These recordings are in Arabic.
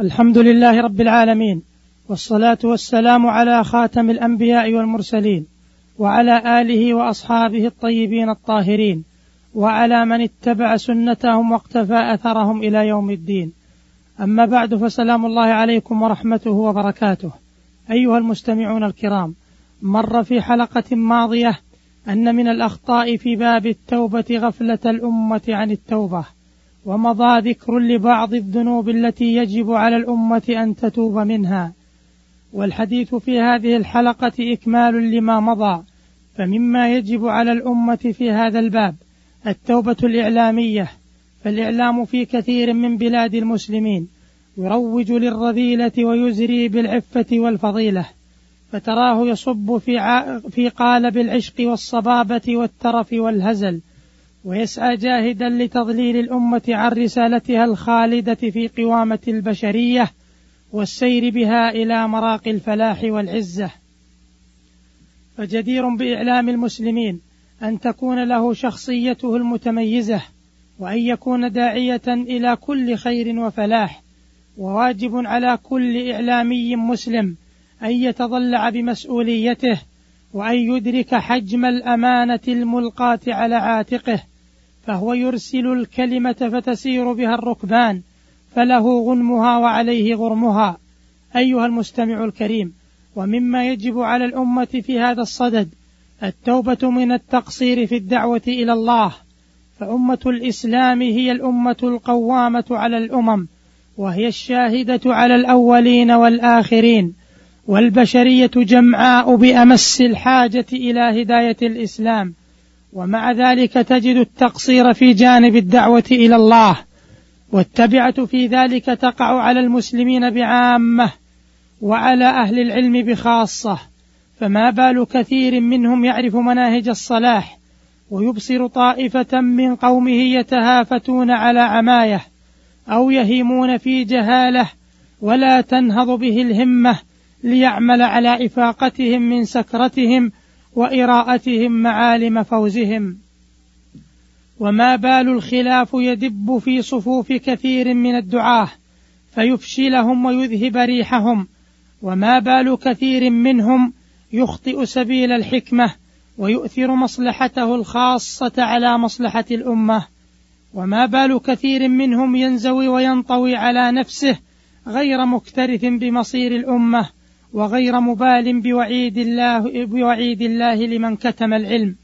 الحمد لله رب العالمين والصلاة والسلام على خاتم الأنبياء والمرسلين وعلى آله وأصحابه الطيبين الطاهرين وعلى من اتبع سنتهم واقتفى أثرهم إلى يوم الدين. أما بعد فسلام الله عليكم ورحمته وبركاته. أيها المستمعون الكرام مر في حلقة ماضية أن من الأخطاء في باب التوبة غفلة الأمة عن التوبة. ومضى ذكر لبعض الذنوب التي يجب على الأمة أن تتوب منها. والحديث في هذه الحلقة إكمال لما مضى فمما يجب على الأمة في هذا الباب التوبة الإعلامية. فالإعلام في كثير من بلاد المسلمين يروج للرذيلة ويزري بالعفة والفضيلة فتراه يصب في, في قالب العشق والصبابة والترف والهزل ويسعى جاهدا لتضليل الأمة عن رسالتها الخالدة في قوامة البشرية والسير بها إلى مراقي الفلاح والعزة. فجدير بإعلام المسلمين أن تكون له شخصيته المتميزة وأن يكون داعية إلى كل خير وفلاح وواجب على كل إعلامي مسلم أن يتضلع بمسؤوليته وأن يدرك حجم الأمانة الملقاة على عاتقه. فهو يرسل الكلمة فتسير بها الركبان فله غنمها وعليه غرمها. أيها المستمع الكريم ومما يجب على الأمة في هذا الصدد التوبة من التقصير في الدعوة إلى الله. فأمة الإسلام هي الأمة القوامة على الأمم وهي الشاهدة على الأولين والآخرين والبشرية جمعاء بأمس الحاجة إلى هداية الإسلام. ومع ذلك تجد التقصير في جانب الدعوة إلى الله والتبعة في ذلك تقع على المسلمين بعامة وعلى أهل العلم بخاصة فما بال كثير منهم يعرف مناهج الصلاح ويبصر طائفة من قومه يتهافتون على عماية أو يهيمون في جهالة ولا تنهض به الهمة ليعمل على إفاقتهم من سكرتهم وإراءتهم معالم فوزهم. وما بال الخلاف يدب في صفوف كثير من الدعاة فيفشلهم ويذهب ريحهم. وما بال كثير منهم يخطئ سبيل الحكمة ويؤثر مصلحته الخاصة على مصلحة الأمة. وما بال كثير منهم ينزوي وينطوي على نفسه غير مكترث بمصير الأمة. وغير مبال بوعيد الله بوعيد الله لمن كتم العلم.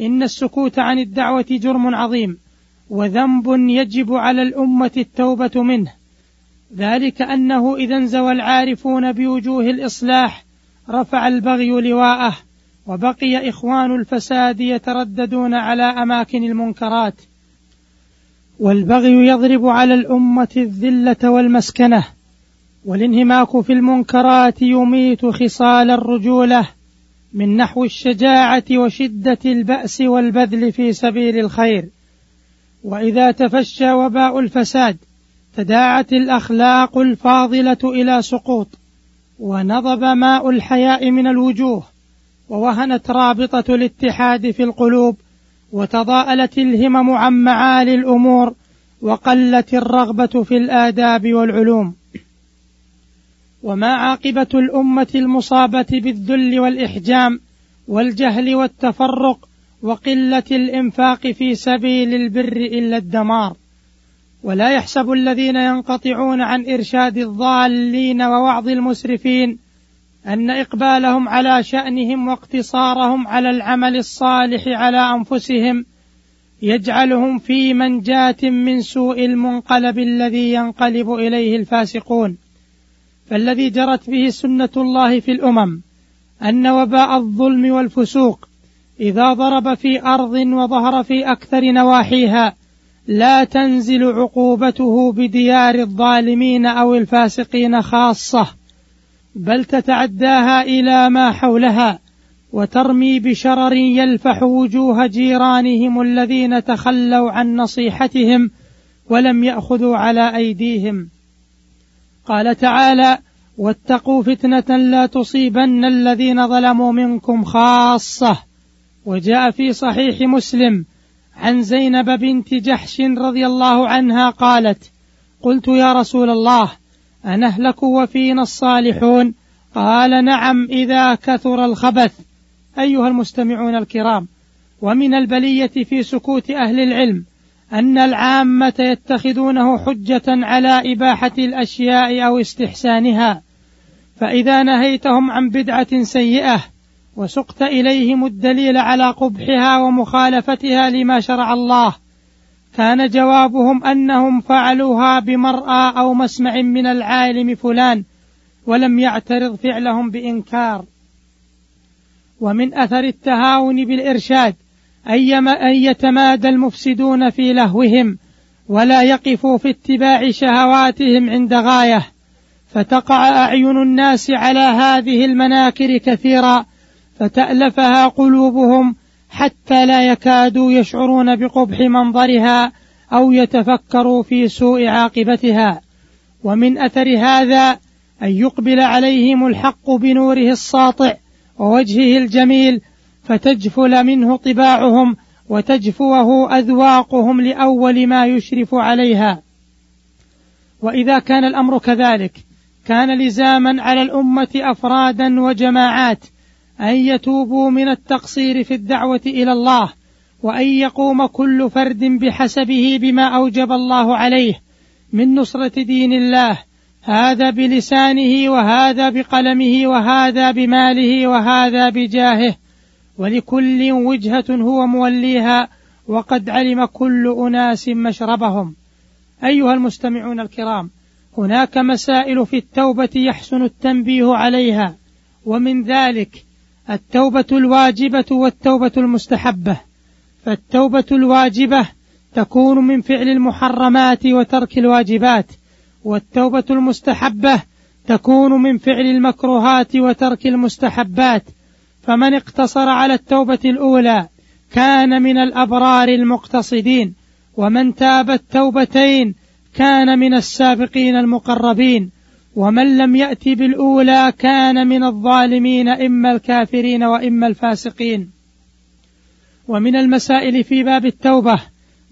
إن السكوت عن الدعوة جرم عظيم وذنب يجب على الأمة التوبة منه. ذلك أنه إذا انزوى العارفون بوجوه الإصلاح رفع البغي لواءه وبقي إخوان الفساد يترددون على أماكن المنكرات. والبغي يضرب على الأمة الذلة والمسكنة والانهماك في المنكرات يميت خصال الرجولة من نحو الشجاعة وشدة البأس والبذل في سبيل الخير. وإذا تفشى وباء الفساد تداعت الأخلاق الفاضلة إلى سقوط ونضب ماء الحياء من الوجوه ووهنت رابطة الاتحاد في القلوب وتضاءلت الهمم عن معالي الأمور وقلت الرغبة في الآداب والعلوم. وما عاقبة الأمة المصابة بالذل والإحجام والجهل والتفرق وقلة الإنفاق في سبيل البر إلا الدمار. ولا يحسب الذين ينقطعون عن إرشاد الضالين ووعظ المسرفين أن إقبالهم على شأنهم واقتصارهم على العمل الصالح على أنفسهم يجعلهم في منجاة من سوء المنقلب الذي ينقلب إليه الفاسقون. فالذي جرت به سنة الله في الأمم أن وباء الظلم والفسوق إذا ضرب في أرض وظهر في أكثر نواحيها لا تنزل عقوبته بديار الظالمين أو الفاسقين خاصة بل تتعداها إلى ما حولها وترمي بشرر يلفح وجوه جيرانهم الذين تخلوا عن نصيحتهم ولم يأخذوا على أيديهم. قال تعالى واتقوا فتنة لا تصيبن الذين ظلموا منكم خاصة. وجاء في صحيح مسلم عن زينب بنت جحش رضي الله عنها قالت قلت يا رسول الله أنهلك وفينا الصالحون؟ قال نعم إذا كثر الخبث. أيها المستمعون الكرام ومن البلية في سكوت أهل العلم أن العامة يتخذونه حجة على إباحة الأشياء أو استحسانها فإذا نهيتهم عن بدعة سيئة وسقت إليهم الدليل على قبحها ومخالفتها لما شرع الله كان جوابهم أنهم فعلوها بمرأى أو مسمع من العالم فلان ولم يعترض فعلهم بإنكار. ومن أثر التهاون بالإرشاد أن يتمادى المفسدون في لهوهم ولا يقفوا في اتباع شهواتهم عند غاية فتقع أعين الناس على هذه المناكر كثيرا فتألفها قلوبهم حتى لا يكادوا يشعرون بقبح منظرها أو يتفكروا في سوء عاقبتها. ومن أثر هذا أن يقبل عليهم الحق بنوره الساطع ووجهه الجميل فتجفل منه طباعهم وتجفوه أذواقهم لأول ما يشرف عليها. وإذا كان الأمر كذلك كان لزاما على الأمة أفرادا وجماعات أن يتوبوا من التقصير في الدعوة إلى الله وأن يقوم كل فرد بحسبه بما أوجب الله عليه من نصرة دين الله هذا بلسانه وهذا بقلمه وهذا بماله وهذا بجاهه. ولكل وجهة هو موليها وقد علم كل أناس مشربهم. أيها المستمعون الكرام هناك مسائل في التوبة يحسن التنبيه عليها ومن ذلك التوبة الواجبة والتوبة المستحبة. فالتوبة الواجبة تكون من فعل المحرمات وترك الواجبات والتوبة المستحبة تكون من فعل المكروهات وترك المستحبات. فمن اقتصر على التوبة الأولى كان من الأبرار المقتصدين ومن تاب التوبتين كان من السابقين المقربين ومن لم يأت بالأولى كان من الظالمين إما الكافرين وإما الفاسقين. ومن المسائل في باب التوبة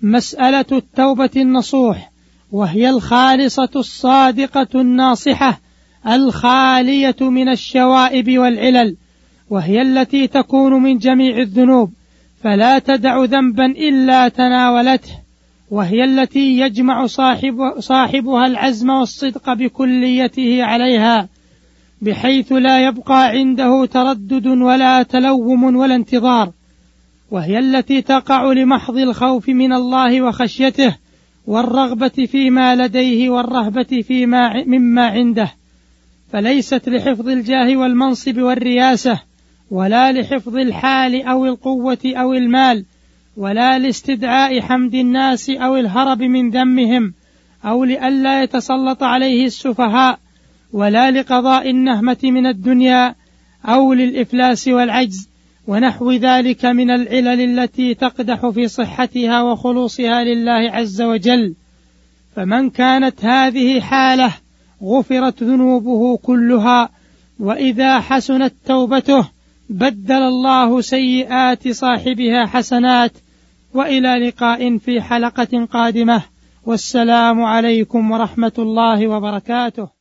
مسألة التوبة النصوح وهي الخالصة الصادقة الناصحة الخالية من الشوائب والعلل. وهي التي تكون من جميع الذنوب فلا تدع ذنبا إلا تناولته وهي التي يجمع صاحب صاحبها العزم والصدق بكليته عليها بحيث لا يبقى عنده تردد ولا تلوم ولا انتظار وهي التي تقع لمحض الخوف من الله وخشيته والرغبة فيما لديه والرهبة فيما مما عنده فليست لحفظ الجاه والمنصب والرياسة ولا لحفظ الحال أو القوة أو المال ولا لاستدعاء حمد الناس أو الهرب من ذمهم أو لئلا يتسلط عليه السفهاء ولا لقضاء النهمة من الدنيا أو للإفلاس والعجز ونحو ذلك من العلل التي تقدح في صحتها وخلوصها لله عز وجل. فمن كانت هذه حالة غفرت ذنوبه كلها وإذا حسنت توبته بدل الله سيئات صاحبها حسنات وإلى لقاء في حلقة قادمة. والسلام عليكم ورحمة الله وبركاته.